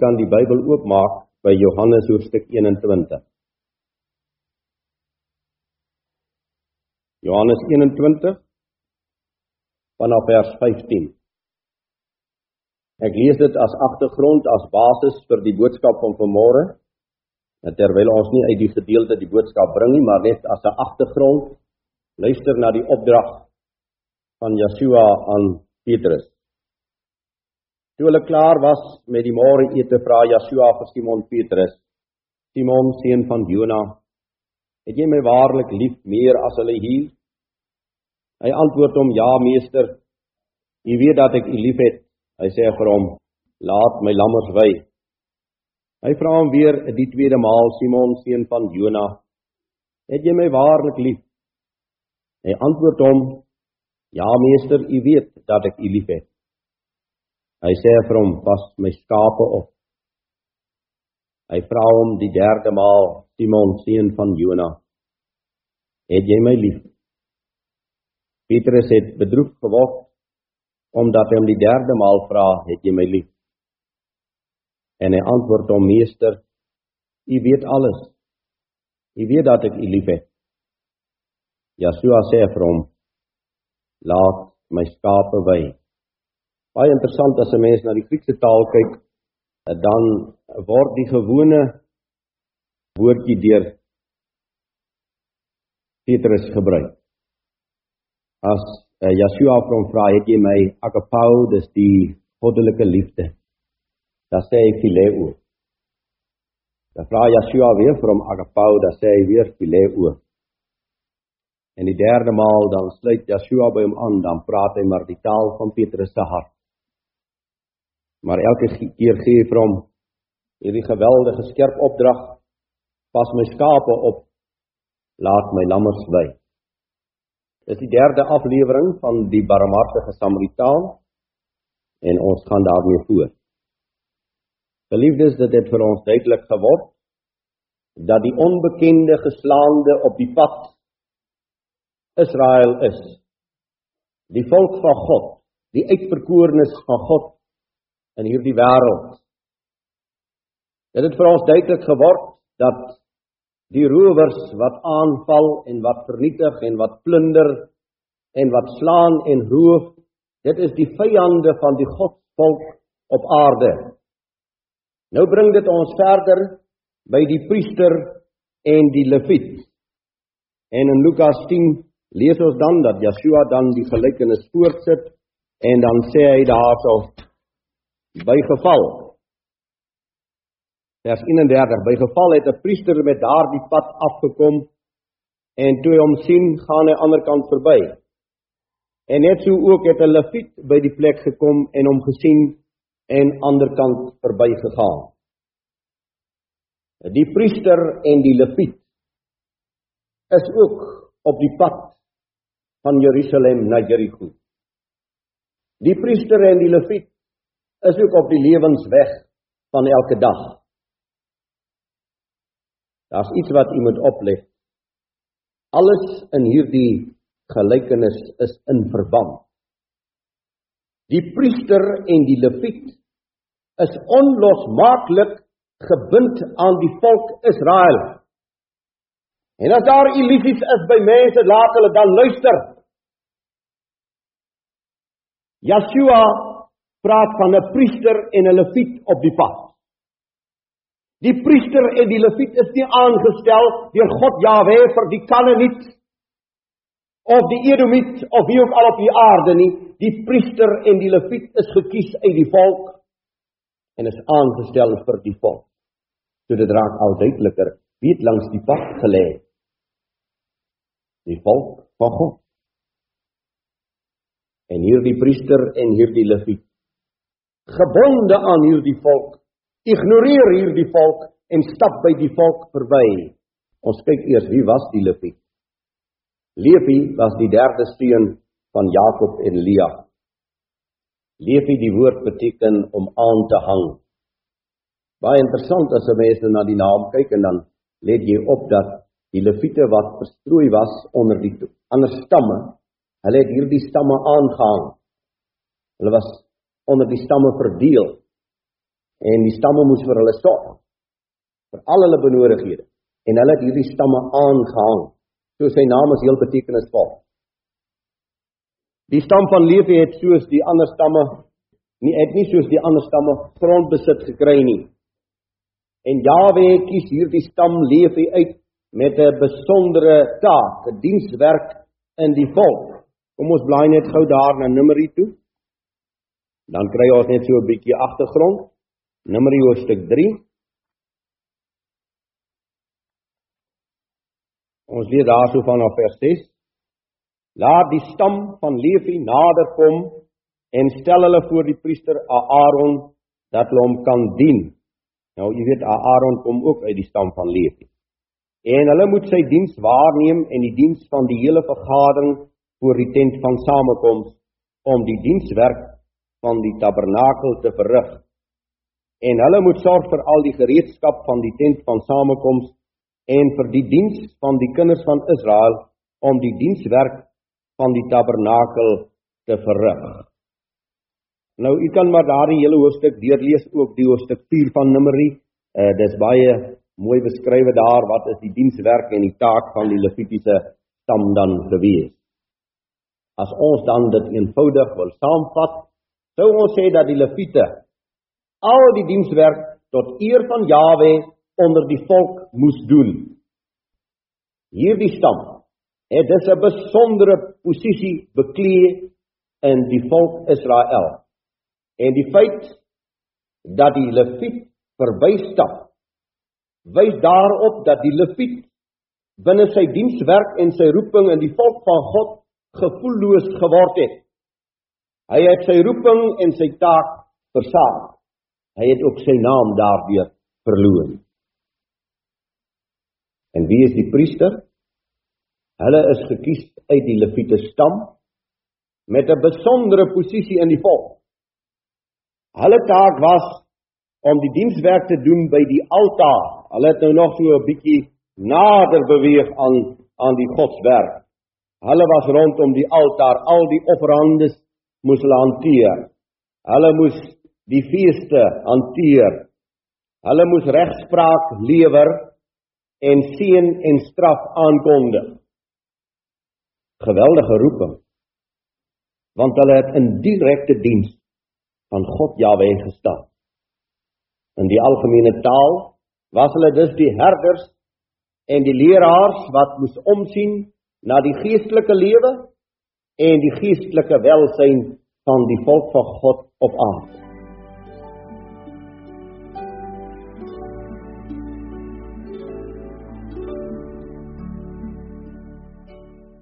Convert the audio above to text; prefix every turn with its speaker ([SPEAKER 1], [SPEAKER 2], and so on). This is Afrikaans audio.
[SPEAKER 1] kan die Bybel oopmaak by Johannes hoofstuk 21. Johannes 21 vanaf vers 15. Ek lees dit as agtergrond as basis vir die boodskap van vanmôre. Terwyl ons nie uit die gedeelte die boodskap bring nie, maar net as 'n agtergrond luister na die opdrag van Yeshua aan Petrus. Toe hulle klaar was met die môre ete, vra Yeshua vir Simon Petrus: "Simon, seun van Jona, het jy my waarlik lief meer as hulle hier?" Hy antwoord hom: "Ja, meester. U weet dat ek u liefhet." Hy sê vir hom: "Laat my lammers wy." Hy vra hom weer die tweede maal: "Simon, seun van Jona, het jy my waarlik lief?" Hy antwoord hom: "Ja, meester, u weet dat ek u liefhet." Hy sê vir hom: "Pas my skape op." Hy vra hom die derde maal: "Simon, seun van Jona, het jy my lief?" Petrus het bedroef geword omdat hy hom die derde maal vra: "Het jy my lief?" En hy antwoord hom: "Meester, U weet alles. U weet dat ek U liefhet." Yeshua sê vir hom: "Laat my skape wy." Baie interessant as 'n mens na die Griekse taal kyk, dan word die gewone woordjie deur Petrus gebruik. As uh, Yeshua hom vra, "Het jy my agapau, dis die goddelike liefde?" Dan sê hy phileo. Dan vra Yeshua weer vir hom agapau, dan sê hy weer phileo. En die derde maal dan sluit Yeshua by hom aan, dan praat hy maar die taal van Petrus se hart maar elke keer gee hy vir hom hierdie geweldige skerp opdrag. Pas my skape op. Laat my lammers wy dis die derde aflewering van die barmhartige samaritaan en ons gaan daarmee voort. Geliefdes dit het vir ons duidelik geword dat die onbekende geslaande op die pad Israel is. Die volk van God die uitverkorenes van God in hierdie wêreld. Dit het vir ons duidelik geword dat die rowers wat aanval en wat vernietig en wat plunder en wat slaan en roof, dit is die vyande van die Godvolk op aarde. Nou bring dit ons verder by die priester en die leviet. En in Lukas 10 lees ons dan dat Yeshua dan die gelykenis voortsit en dan sê hy daarso by geval vers 31 by geval het 'n priester met daardie pad afgekom en toe hy hom sien gaan hy aan die ander kant verby. En net so ook het 'n leviet by die plek gekom en hom gesien en aan die ander kant verby gegaan. Die priester en die leviet is ook op die pad van Jerusalem na Jericho. Die priester en die leviet is ook op die lewensweg van elke dag. Daar's iets wat u moet oplet. Alles in hierdie gelykenis is in verband. Die priester en die leviet is onlosmaaklik gebind aan die volk Israel. En as daar illusies is by mense, laat hulle dan luister. Yeshua praat van 'n priester en 'n leviet op die pad. Die priester en die leviet is nie aangestel deur God Jahwe vir die Kanaaniet of die Edomiet of wie ook al op die aarde nie. Die priester en die leviet is gekies uit die volk en is aangestel vir die volk. So dit raak al duideliker wie het langs die pad gelê. Die volk van God. En hierdie priester en hierdie leviet gebonde aan hierdie volk, ignoreer hierdie volk en stap by die volk verby. Ons kyk eers wie was die Levi? Levi was die derde seun van Jakob en Lea. Levi die woord beteken om aan te hang. Baie interessant as 'n mens na die naam kyk en dan let jy op dat die Lewiete wat verstrooi was onder die ander stamme, hulle het hierdie stamme aangehang. Hulle was onder die stamme verdeel. En die stamme moes vir hulle sorg vir al hulle benodighede. En hulle het hierdie stamme aangehang. So sy naam is heel betekenisvol. Die stam van Levi het soos die ander stamme nie het nie soos die ander stamme grondbesit gekry nie. En Jawe kies hierdie stam Levi uit met 'n besondere taak, 'n dienswerk in die volk. Kom ons blaai net gou daar na Numeri toe. Dan kry ons net so 'n bietjie agtergrond. Numeri hoofstuk 3. Ons lees daarso vanaf vers 6. Laat die stam van Levi nader kom en stel hulle voor die priester Aaron dat hulle hom kan dien. Nou jy weet Aaron kom ook uit die stam van Levi. En hulle moet sy diens waarneem en die diens van die hele vergadering voor die tent van samekoms om die dienswerk van die tabernakel te verrig en hulle moet sorg vir al die gereedskap van die tent van samekoms en vir die diens van die kinders van Israel om die dienswerk van die tabernakel te verrig. Nou u kan maar daardie hele hoofstuk deurlees ook die hoofstuk 4 van Numeri. Uh dis baie mooi beskrywe daar wat is die dienswerk en die taak van die Levitiese stam dan gewees. As ons dan dit eenvoudig wil saamvat, sou ons sê dat die Lewiete al die dienswerk tot eer van Jawe onder die volk moes doen. Hierdie stam het dus 'n besondere posisie beklee in die volk Israel. En die feit dat die Lewiet verbystap wys daarop dat die Lewiet binne sy dienswerk en sy roeping in die volk van God gevoelloos geword het. Hy het sy roeping en sy taak versaak. Hy het ook sy naam daardeur verloor. En wie is die priester? Hulle is gekies uit die Lewiete stam met 'n besondere posisie in die volk. Hulle taak was om die dienswerk te doen by die altaar. Hulle het nou nog so 'n bietjie nader beweeg aan aan die godswerk. Hulle was rondom die altaar, al die offerandes moes hulle hanteer. Hulle moes die feeste hanteer. Hulle moes regspraak lewer en seën en straf aankondig. Geweldige roeping. Want hulle het in direkte diens van God Jahwe gestaan. In die algemene taal was hulle dus die herders en die leraars wat moes omsien na die geestelike lewe en die geestelike welsyn van die volk van God op aarde.